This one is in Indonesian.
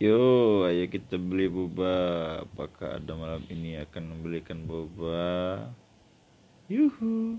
Yo, ayo kita beli boba. Apakah ada malam ini akan membelikan boba? Yuhu.